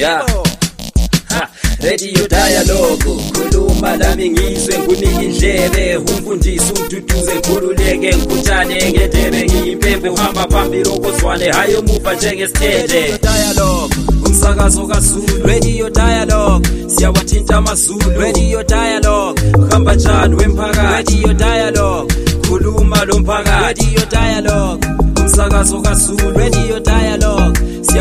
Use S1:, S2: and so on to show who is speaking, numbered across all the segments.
S1: yeah radio dialogue khuluma lami ngizwe ngunike indlebe umfundisi umduduze ngikhululeke ngikhuthane ngedebe ngiyimpembe uhamba phambili okozwane hayi omuva njengesithethe dialogue umsakazo kaZulu. Radio dialogue siyawathinta amazulu. Radio dialogue uhamba njani wemphakathi? Radio dialogue khuluma lo mphakathi. Radio dialogue umsakazo kaZulu. Radio dialogue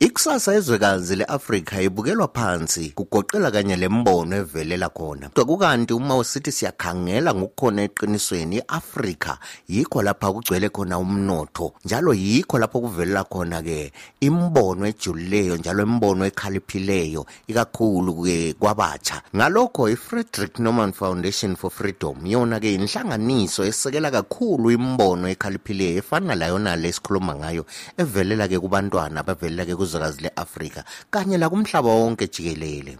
S2: Ikusasa ezwekazi leAfrika ibukelwa phansi kugoqela kanye lembono evelela khona. Kukanti uma usithi siyakhangela ngokukhona eqinisweni iAfrika yikho lapha kugcwele khona umnotho njalo yikho lapho kuvelela khona ke imbono ejulileyo njalo imbono ekhaliphileyo ikakhulu ke kwabatsha. Ngalokho iFrederick Norman Foundation for Freedom yona ke inhlanganiso esekela kakhulu imbono ekhaliphileyo efana layona lesikhuluma ngayo evelela ke kubantwana abavelela ke kuzwekazi leAfrika kanye la kumhlaba wonke jikelele.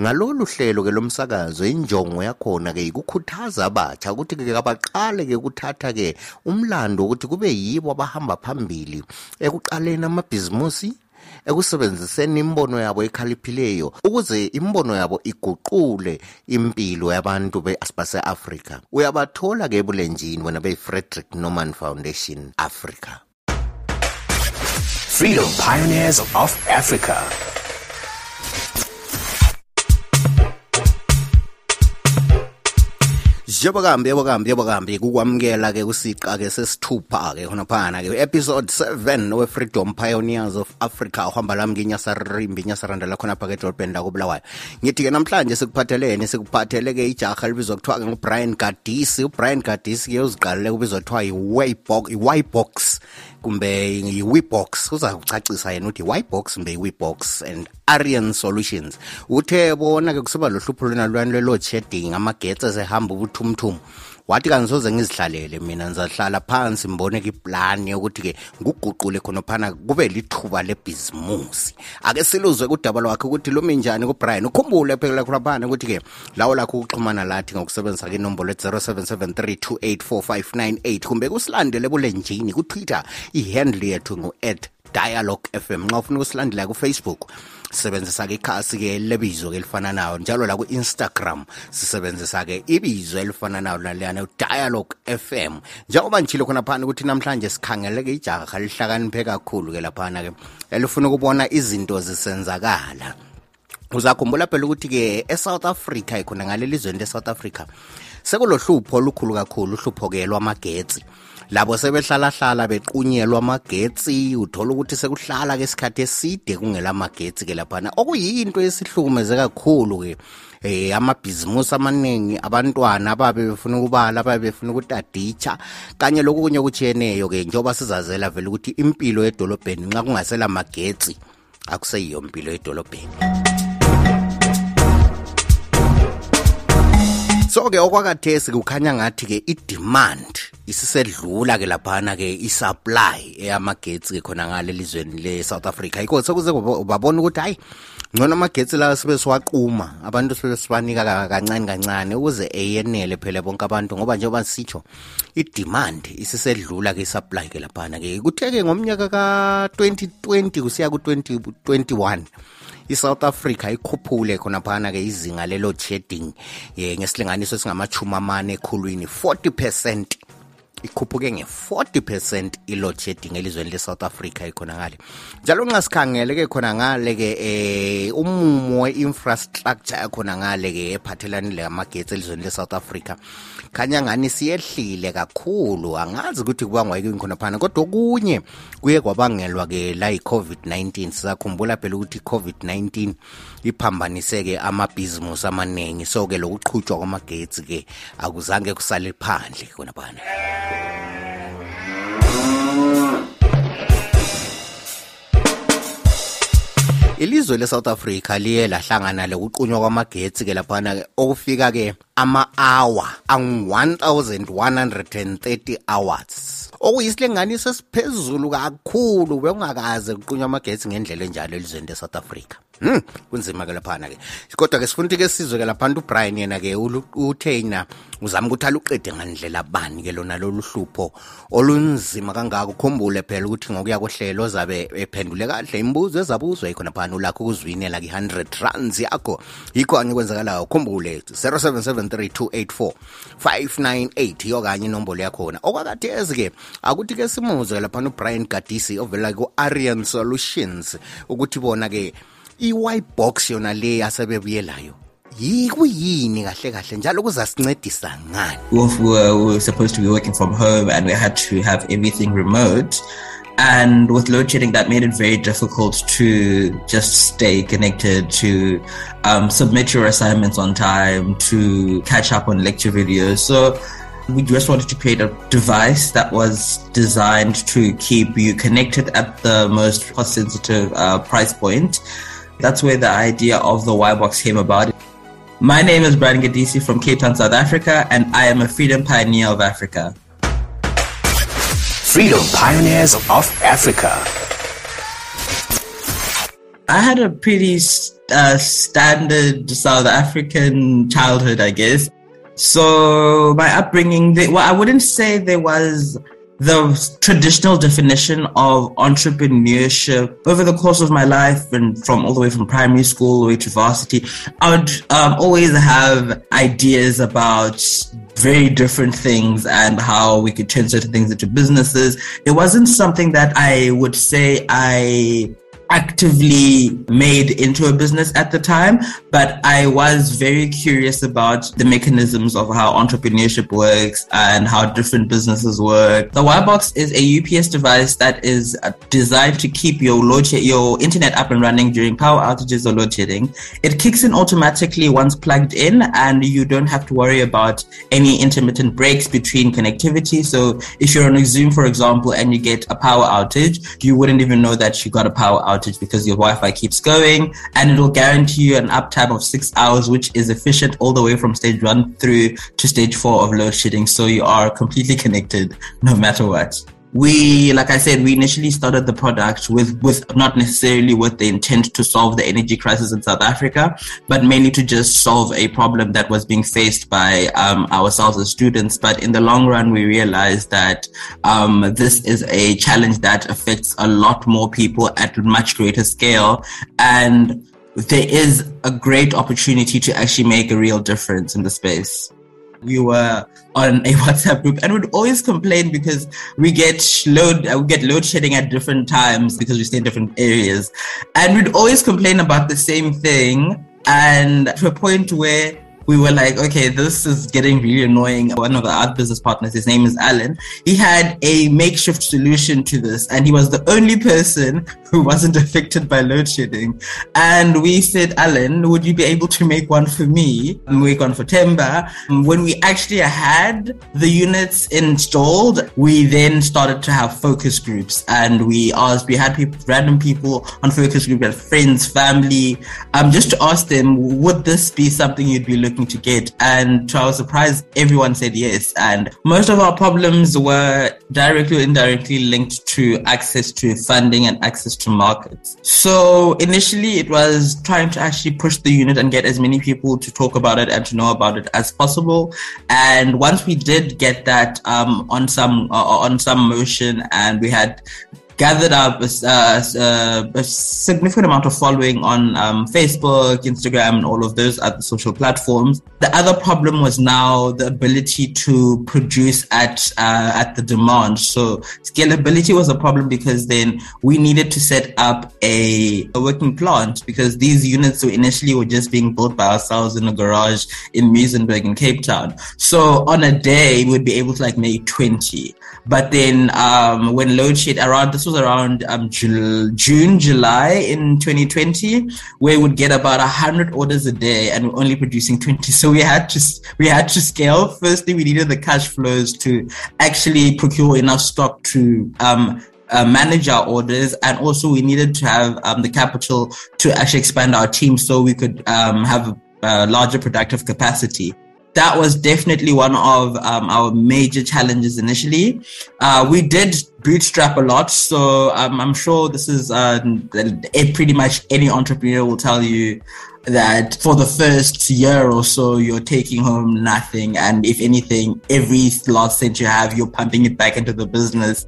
S2: Ngalolu hlelo ke lomsakazo injongo yakhona ke ikukhuthaza abatsha ukuthi ke abaqale ke kuthatha ke umlando ukuthi kube yibo abahamba phambili ekuqaleni amabhizimusi ekusebenziseni imbono yabo ekhaliphileyo ukuze imbono yabo iguqule impilo yabantu base-afrika. Uyabathola ke ebulenjini wena beyi-frederick norman foundation africa
S3: Freedom Pioneers of Africa.
S2: kambi yobakambi yobakambi kukwamukela-ke kusiqa-ke sesithupha-ke khonaphana-ke episode 7 we-freedom pioneers of africa. Uhamba lami nginyasarimbi inyasarandala khonapha-ke edolobheni lakobulawayo ngithi-ke namhlanje sikuphatheleni sikuphathele-ke ijaha libizwa kuthiwa-ke ngubrian gadisi. Ubrian gadisi-ke uziqalele kubizwa kuthiwa i-wybox kumbe yi-webox uza kucacisa yena uthi yiWebox kumbe yiWebox and Arian Solutions. Uthe bona ke kusuba lohlupho lwena lwani lwe-load shedding amagetsi esehamba ubuthumthum wathi kangisoze ngizihlalele mina ngizahlala phansi mboneke iplani yokuthi-ke nguguqule khonophana kube lithuba lebhizimusi. Ake siluzwe kudaba lwakhe ukuthi lumi njani kubrian. Ukhumbule phekela khonophana ukuthi-ke lawo lakho ukuxhumana lathi ngokusebenzisa-ke inombolo et-077 284 kumbe kusilandele bulenjini kutwitter ihandle yethu ngu-at dialogue fm nxa ufuna ukusilandela kufacebook sisebenzisa-ke ikhasi-ke lebizo-ke elifananayo njalo la ku-instagram sisebenzisa-ke ibizo elifananayo naleyana dialogue fm njengoba njilo khona phana ukuthi namhlanje sikhangeleke ijaha lihlakaniphe kakhulu-ke laphana-ke elifuna ukubona izinto zisenzakala uzakhumbula phela ukuthi-ke e-south africa ikhona ngaleli zweni le-south africa sekulohlupho olukhulu kakhulu uhlupho-ke lwamagetsi labo sebehlalahlala bequnyelwa amagetsi uthola ukuthi sekuhlala ke isikhathi eside kungelamagetsi ke laphana. Okuyinto esihlukumeze kakhulu ke eh amabhizimusi amaningi abantwana ababe befuna ukubala ababe befuna ukutaditsha kanye lokunye okutshiyeneyo ke njengoba sizazela vele ukuthi impilo edolobheni nxa kungasela magetsi akuseyiyo impilo edolobheni. So ke okwakathesi kukhanya ngathi ke i-demand isisedlula ke laphana ke i-supply eyamagetsi ke khona ngale lizweni le-south africa. Yikho sekuze babona ukuthi hayi ngcono amagetsi lawa sibe siwaquma abantu sibe sibanika kancane kancane ukuze eyenele phela bonke abantu ngoba njengoba sitsho i-demand isisedlula ke i-supply ke laphana ke kuthe-ke ngomnyaka ka-2020 kusiya ku-2021 i-south africa ikhuphule khonaphana ke izinga lelo chedding shedding eh, ngesilinganiso esingamachumi amane ekhulwini 40 percent ikhuphuke nge-40 percent i-load shedding elizweni le-south africa ikhona ngale njalo nxa sikhangele-ke khona ngale-ke eh umumo we-infrastructure yakhona ngale-ke ephathelane lamagetsi elizweni le-south africa. Khanya ngani siyehlile kakhulu angazi ukuthi kubangwa yikini khona phana kodwa okunye kuye kwabangelwa-ke la yi-covid-19 sisakhumbula phela ukuthi i-covid-19 iphambanise-ke amabhizimusi amaningi. So-ke lokuqhutshwa kwamagetsi-ke akuzange kusale phandle khona phana ilizwe le-south africa liye lahlangana lokuqunywa kwamagetsi ke laphana ke okufika ke ama-hour angu-1130 hours. okuyisilinganiso esiphezulu kakhulu bekungakaze kuqunywa amagetsi ngendlela enjalo elizweni le-south africa. Hmm, kunzima-ke laphana-ke kodwa-ke sifuna-ke sizwe-ke laphana ubrian yena-ke uthe na uzama ukuthi aluqede ngandlela bani-ke lona lolu hlupho olunzima kangako? Ukhumbule phela ukuthi ngokuya kohlelo ozabe ephendule kahle imibuzo ezabuzwa yikhona phana ulakho ukuzwinela ke-100 runs yakho. Yikho angekwenzakalayo ukhumbule 0773 284 598 iyo kanye inombolo yakhona. Okwakadezi-ke akuthi ke simuze lapha uBrian Gadisi ovela ku Arian Solutions ukuthi bona ke i-y-box yona le yasebebuyelayo yikuyini kahle kahle njalo kuzasincedisa ngani?
S4: We were supposed to be working from home and we had to have everything remote. And with load shedding that made it very difficult to just stay connected to um, submit your assignments on time to catch up on lecture videos. So we just wanted to create a device that was designed to keep you connected at the most cost sensitive uh, price point that's where the idea of the Y box came about. My name is Brian Gadisi from Cape Town, South Africa, and I am a freedom pioneer of Africa.
S3: Freedom Pioneers of Africa.
S4: I had a pretty uh, standard South African childhood, I guess. So my upbringing, well, I wouldn't say there was the traditional definition of entrepreneurship over the course of my life and from all the way from primary school all the way to varsity, I would um, always have ideas about very different things and how we could turn certain things into businesses. It wasn't something that I would say I actively made into a business at the time, but I was very curious about the mechanisms of how entrepreneurship works and how different businesses work. The Y-Box is a UPS device that is designed to keep your load your internet up and running during power outages or load shedding. It kicks in automatically once plugged in and you don't have to worry about any intermittent breaks between connectivity. So if you're on a Zoom, for example, and you get a power outage, you wouldn't even know that you got a power outage outage because your Wi-Fi keeps going and it'll guarantee you an uptime of six hours, which is efficient all the way from stage one through to stage four of load shedding. So you are completely connected no matter what we like i said we initially started the product with with not necessarily with the intent to solve the energy crisis in south africa but mainly to just solve a problem that was being faced by um, ourselves as students. But in the long run we realized that um, this is a challenge that affects a lot more people at much greater scale. And there is a great opportunity to actually make a real difference in the space we were on a WhatsApp group and would always complain because we get load uh, we get load shedding at different times because we stay in different areas, and we'd always complain about the same thing. And to a point where we were like, okay, this is getting really annoying. One of our business partners, his name is Alan, he had a makeshift solution to this, and he was the only person who wasn't affected by load shedding. And we said, Alan, would you be able to make one for me? And make one for Temba. When we actually had the units installed, we then started to have focus groups, and we asked, we had people, random people on focus groups, friends, family, um, just to ask them, would this be something you'd be looking to get. And to our surprise, everyone said yes. And most of our problems were directly or indirectly linked to access to funding and access to markets. So initially, it was trying to actually push the unit and get as many people to talk about it and to know about it as possible. And once we did get that um, on some uh, on some motion, and we had gathered up a, uh, a, significant amount of following on um, Facebook, Instagram, and all of those other social platforms. The other problem was now the ability to produce at uh, at the demand. So scalability was a problem because then we needed to set up a, a working plant because these units were initially were just being built by ourselves in a garage in Muizenberg in Cape Town. So on a day, we'd be able to like make 20. But then um, when load shed around, this was around um, June, July in 2020, where we would get about 100 orders a day and we're only producing 20. So we had to, we had to scale. Firstly, we needed the cash flows to actually procure enough stock to um, uh, manage our orders, and also we needed to have um, the capital to actually expand our team so we could um, have a larger productive capacity. That was definitely one of um, our major challenges initially. Uh, we did bootstrap a lot, so um, I'm sure this is uh, pretty much any entrepreneur will tell you that for the first year or so you're taking home nothing, and if anything, every last cent you have, you're pumping it back into the business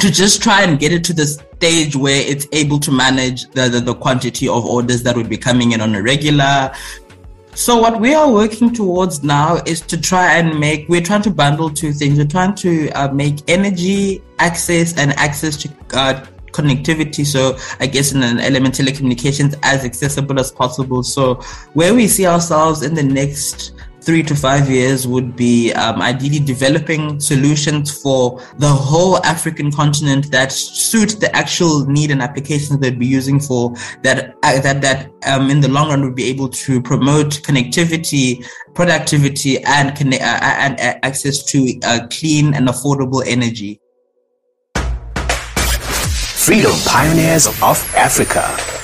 S4: to just try and get it to the stage where it's able to manage the, the, the, quantity of orders that would be coming in on a regular, so what we are working towards now is to try and make, we're trying to bundle two things. We're trying to uh, make energy access and access to uh, connectivity. So I guess in an element telecommunications as accessible as possible. So where we see ourselves in the next three to five years would be um, ideally developing solutions for the whole African continent that suit the actual need and applications they'd be using for that uh, that that um, in the long run would be able to promote connectivity, productivity, and connect, uh, and uh, access to uh, clean and affordable energy.
S3: Freedom Pioneers of Africa.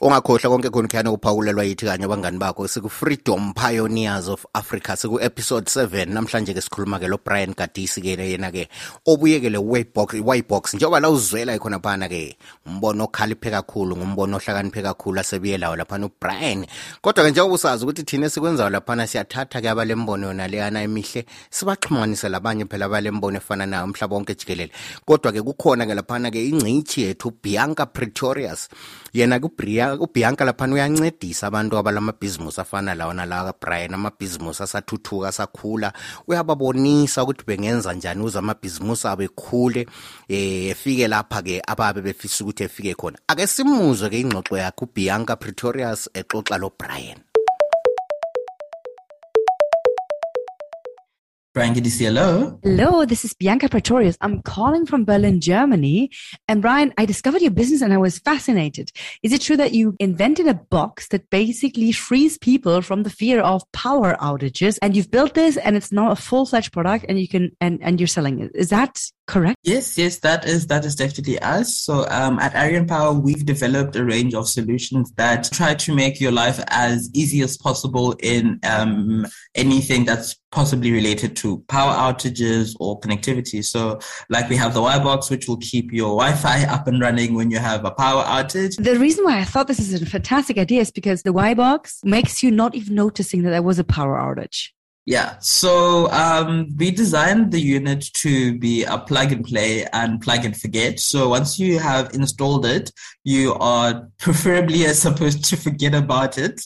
S2: Ungakhohlwa konke khona khuyana uphawulelwa yithi kanye abangani bakho. Siku-freedom pioneers of africa siku-episode 7 namhlanje ke sikhuluma ke lo brian gadisi ke yena ke obuyekele wibox njengoba la uzwela ikhona phana ke umbono okhaliphe kakhulu ngumbono ohlakaniphe kakhulu asebuye lawo laphana ubrian. Kodwa ke njengoba usazi ukuthi thina esikwenzayo laphana siyathatha ke abalembono yona leyana emihle sibaxhumanise labanye phela abalembono efana nayo umhlaba wonke jikelele. Kodwa ke kukhona ke laphana ke ingcitshi yethu bianca pretorius yena ke ubianca laphana uyancedisa abantu abalamabhizimusi afana lawo nalawa kabrian amabhizimusi asathuthuka asakhula. Uyababonisa ukuthi bengenza njani ukuze amabhizimusi abo ekhule um efike lapha-ke ababe befisa ukuthi efike khona. Ake simuzwe-ke ingxoxo yakhe ubianca pretorius exoxa lo Brian
S4: Giddisi, hello.
S5: Hello, this is Bianca Pretorius. I'm calling from Berlin, Germany. And Brian, I discovered your business and I was fascinated. Is it true that you invented a box that basically frees people from the fear of power outages? And you've built this and it's now a full-fledged product and you can, and, and you're selling it. Is that correct?
S4: Yes, yes, that is that is definitely us. So um, at Arian Power, we've developed a range of solutions that try to make your life as easy as possible in um, anything that's possibly related to power outages or connectivity. So, like we have the Y box, which will keep your Wi-Fi up and running when you have a power outage.
S5: The reason why I thought this is a fantastic idea is because the Y box makes you not even noticing that there was a power outage.
S4: Yeah, so um, we designed the unit to be a plug and play and plug and forget. So once you have installed it, you are preferably supposed to forget about it.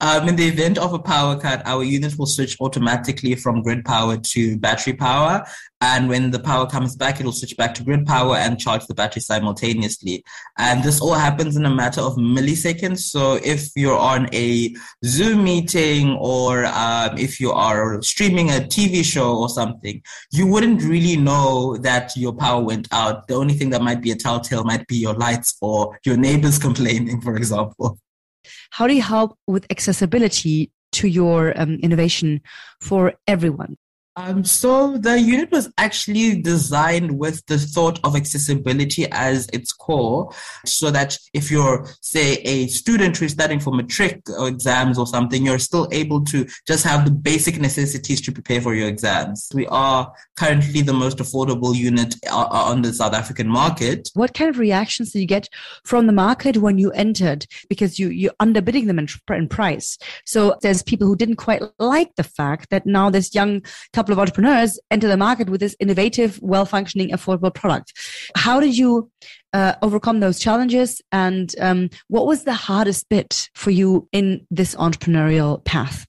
S4: Um, in the event of a power cut, our unit will switch automatically from grid power to battery power. And when the power comes back, it'll switch back to grid power and charge the battery simultaneously. And this all happens in a matter of milliseconds. So if you're on a Zoom meeting or um, if you are streaming a TV show or something, you wouldn't really know that your power went out. The only thing that might be a telltale might be your lights or your neighbors complaining, for example.
S5: How do you help with accessibility to your um, innovation for everyone?
S4: Um, so the unit was actually designed with the thought of accessibility as its core, so that if you're, say, a student who's studying for matric or exams or something, you're still able to just have the basic necessities to prepare for your exams. We are currently the most affordable unit uh, uh, on the South African market.
S5: What kind of reactions did you get from the market when you entered? Because you you're underbidding them in, in price. So there's people who didn't quite like the fact that now this young couple couple of entrepreneurs enter the market with this innovative, well functioning, affordable product. How did you uh, overcome those challenges? And um, what was the hardest bit for you in this entrepreneurial path?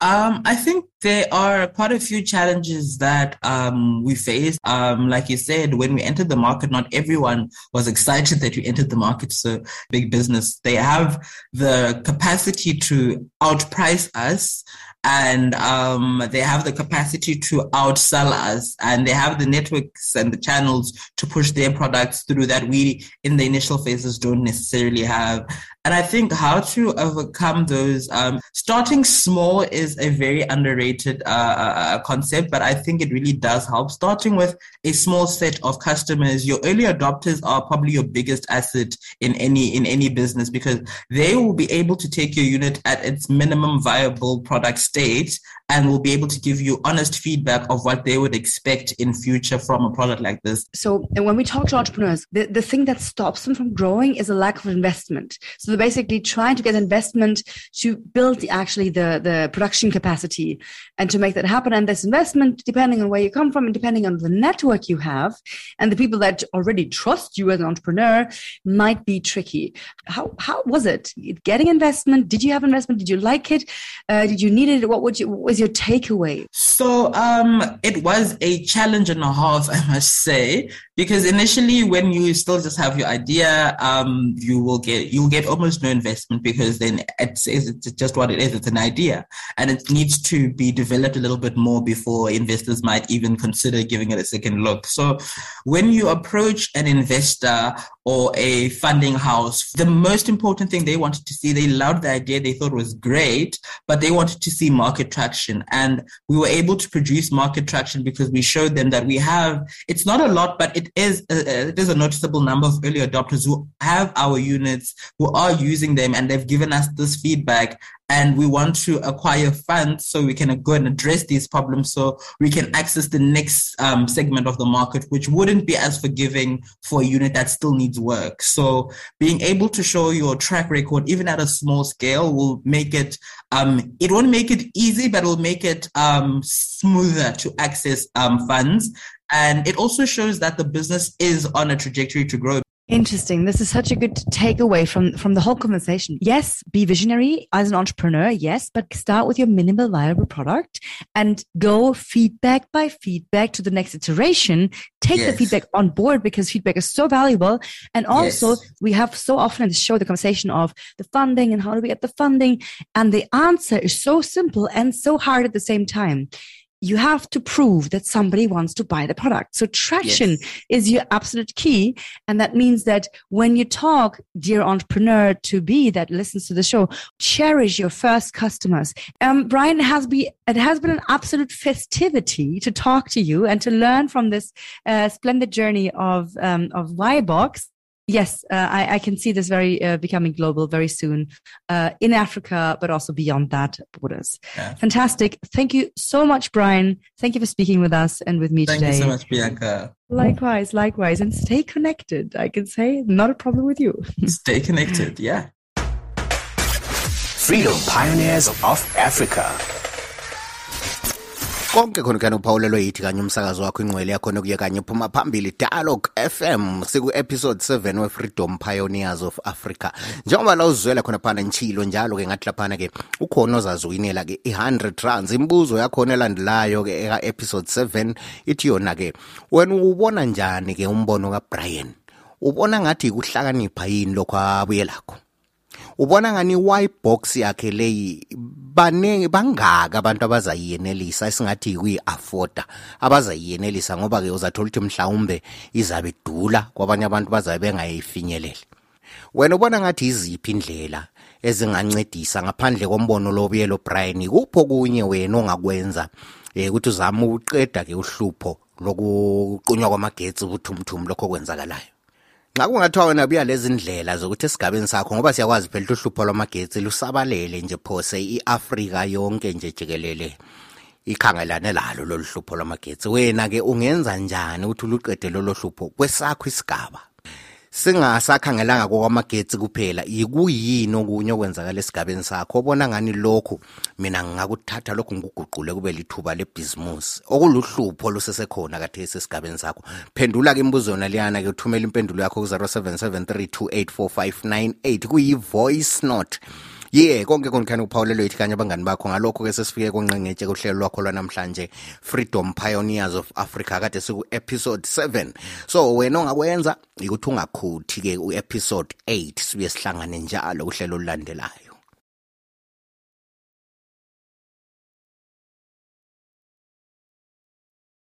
S4: Um, I think there are quite a few challenges that um, we faced. Um, like you said, when we entered the market, not everyone was excited that we entered the market. So big business, they have the capacity to outprice us and um, they have the capacity to outsell us and they have the networks and the channels to push their products through that we in the initial phases don't necessarily have and i think how to overcome those um, starting small is a very underrated overrated uh, uh, concept, but I think it really does help. Starting with a small set of customers, your early adopters are probably your biggest asset in any in any business because they will be able to take your unit at its minimum viable product state and will be able to give you honest feedback of what they would expect in future from a product like this.
S5: So, and when we talk to entrepreneurs, the, the thing that stops them from growing is a lack of investment. So they're basically trying to get investment to build actually the, the production capacity and to make that happen. And this investment, depending on where you come from and depending on the network you have and the people that already trust you as an entrepreneur might be tricky. How, how was it getting investment? Did you have investment? Did you like it? Uh, did you need it? What would you, what was your takeaway?
S4: So, um, it was a challenge and a half, I must say, because initially when you still just have your idea, um, you will get, you will get almost no investment because then it's, it's just what it is. It's an idea and it needs to be developed a little bit more before investors might even consider giving it a second look. So when you approach an investor or a funding house, the most important thing they wanted to see, they loved the idea, they thought was great, but they wanted to see market traction. And we were able to produce market traction because we showed them that we have, it's not a lot, but it is, a, it is a noticeable number of early adopters who have our units, who are using them, and they've given us this feedback and we want to acquire funds so we can go and address these problems so we can access the next um, segment of the market which wouldn't be as forgiving for a unit that still needs work. So being able to show your track record even at a small scale will make it um, it won't make it easy but it will make it um, smoother to access um, funds. And it also shows that the business is on a trajectory to grow
S5: Interesting. This is such a good takeaway from, from the whole conversation. Yes, be visionary as an entrepreneur. Yes, but start with your minimal viable product and go feedback by feedback to the next iteration. Take yes. the feedback on board because feedback is so valuable. And also yes. we have so often in the show the conversation of the funding and how do we get the funding? And the answer is so simple and so hard at the same time you have to prove that somebody wants to buy the product. So traction yes. is your absolute key. And that means that when you talk, dear entrepreneur to be that listens to the show, cherish your first customers. Um, Brian has been, it has been an absolute festivity to talk to you and to learn from this uh, splendid journey of, um, of YBox. Yes, uh, I, I, can see this very uh, becoming global very soon uh, in Africa, but also beyond that borders. Yeah. Fantastic. Thank you so much, Brian. Thank you for speaking with us and with me
S4: Thank
S5: today.
S4: Thank you so much, Bianca.
S5: Likewise, likewise. And stay connected, I can say. Not a problem with you.
S4: stay connected, yeah.
S3: Freedom Pioneers of Africa.
S2: Konke khona kuyani uphawulelwe yithi kanye umsakazi wakho ingcwele yakhona kuye kanye phuma phambili. Dialogue fm siku-episode 7 we-freedom pioneers of africa. Njengoba la uzizwela khona phana ntshilo njalo-ke ngathi laphana-ke ukhona ozazuyinela-ke i-100 runs. Imibuzo yakhona elandelayo-ke eka-episode 7 ithi yona-ke wena ubona njani-ke umbono kabrian? Ubona ngathi ukuhlakanipha yini lokho abuye lakho ubona ngani i-box yakhe leyi baningi bangaka abantu abazayiyenelisa esingathi kuyi-afforda abazayiyenelisa ngoba-ke uzathola ukuthi mhlawumbe izabe idula kwabanye abantu bazabe bengayifinyeleli. Wena ubona ngathi iziphi indlela ezingancedisa ngaphandle kombono lobuyelo brian kupho kunye wena ongakwenza um ukuthi uzame uqeda-ke uhlupho lokuqunywa kwamagetsi ubuthumthum lokho kwenzakalayo nxa kungathiwa wena buya lezi ndlela zokuthi esigabeni sakho ngoba siyakwazi phela uhlupho lwamagetsi lusabalele nje phose i-afrika yonke nje jikelele ikhangelane lalo lolu hlupho lwamagetsi. Wena-ke ungenza njani ukuthi uluqede lolo hlupho kwesakho isigaba? Singasakhangelanga kokwamagetsi kuphela. Yikuyini okunye okwenzakala esigabeni sakho? Obona ngani lokhu? Mina ngingakuthatha lokhu ngikuguqule kube lithuba lebhizimusi. Okuluhlupho lusesekhona kathesi esigabeni sakho. Phendula-ke imibuzo yona liyana-ke uthumela impendulo yakho ku-0773284598 kuyi-voice note. Ye konke konkhani uphawulelo yithi kanye abangani bakho ngalokho-ke sesifike konqengetshe kuhlelo lwakho lwanamhlanje freedom pioneers of africa kade siku-episode 7 so wena ongakwenza ukuthi ungakhuthi-ke u-episode 8 sibuye sihlangane njalo kuhlelo olulandelayo.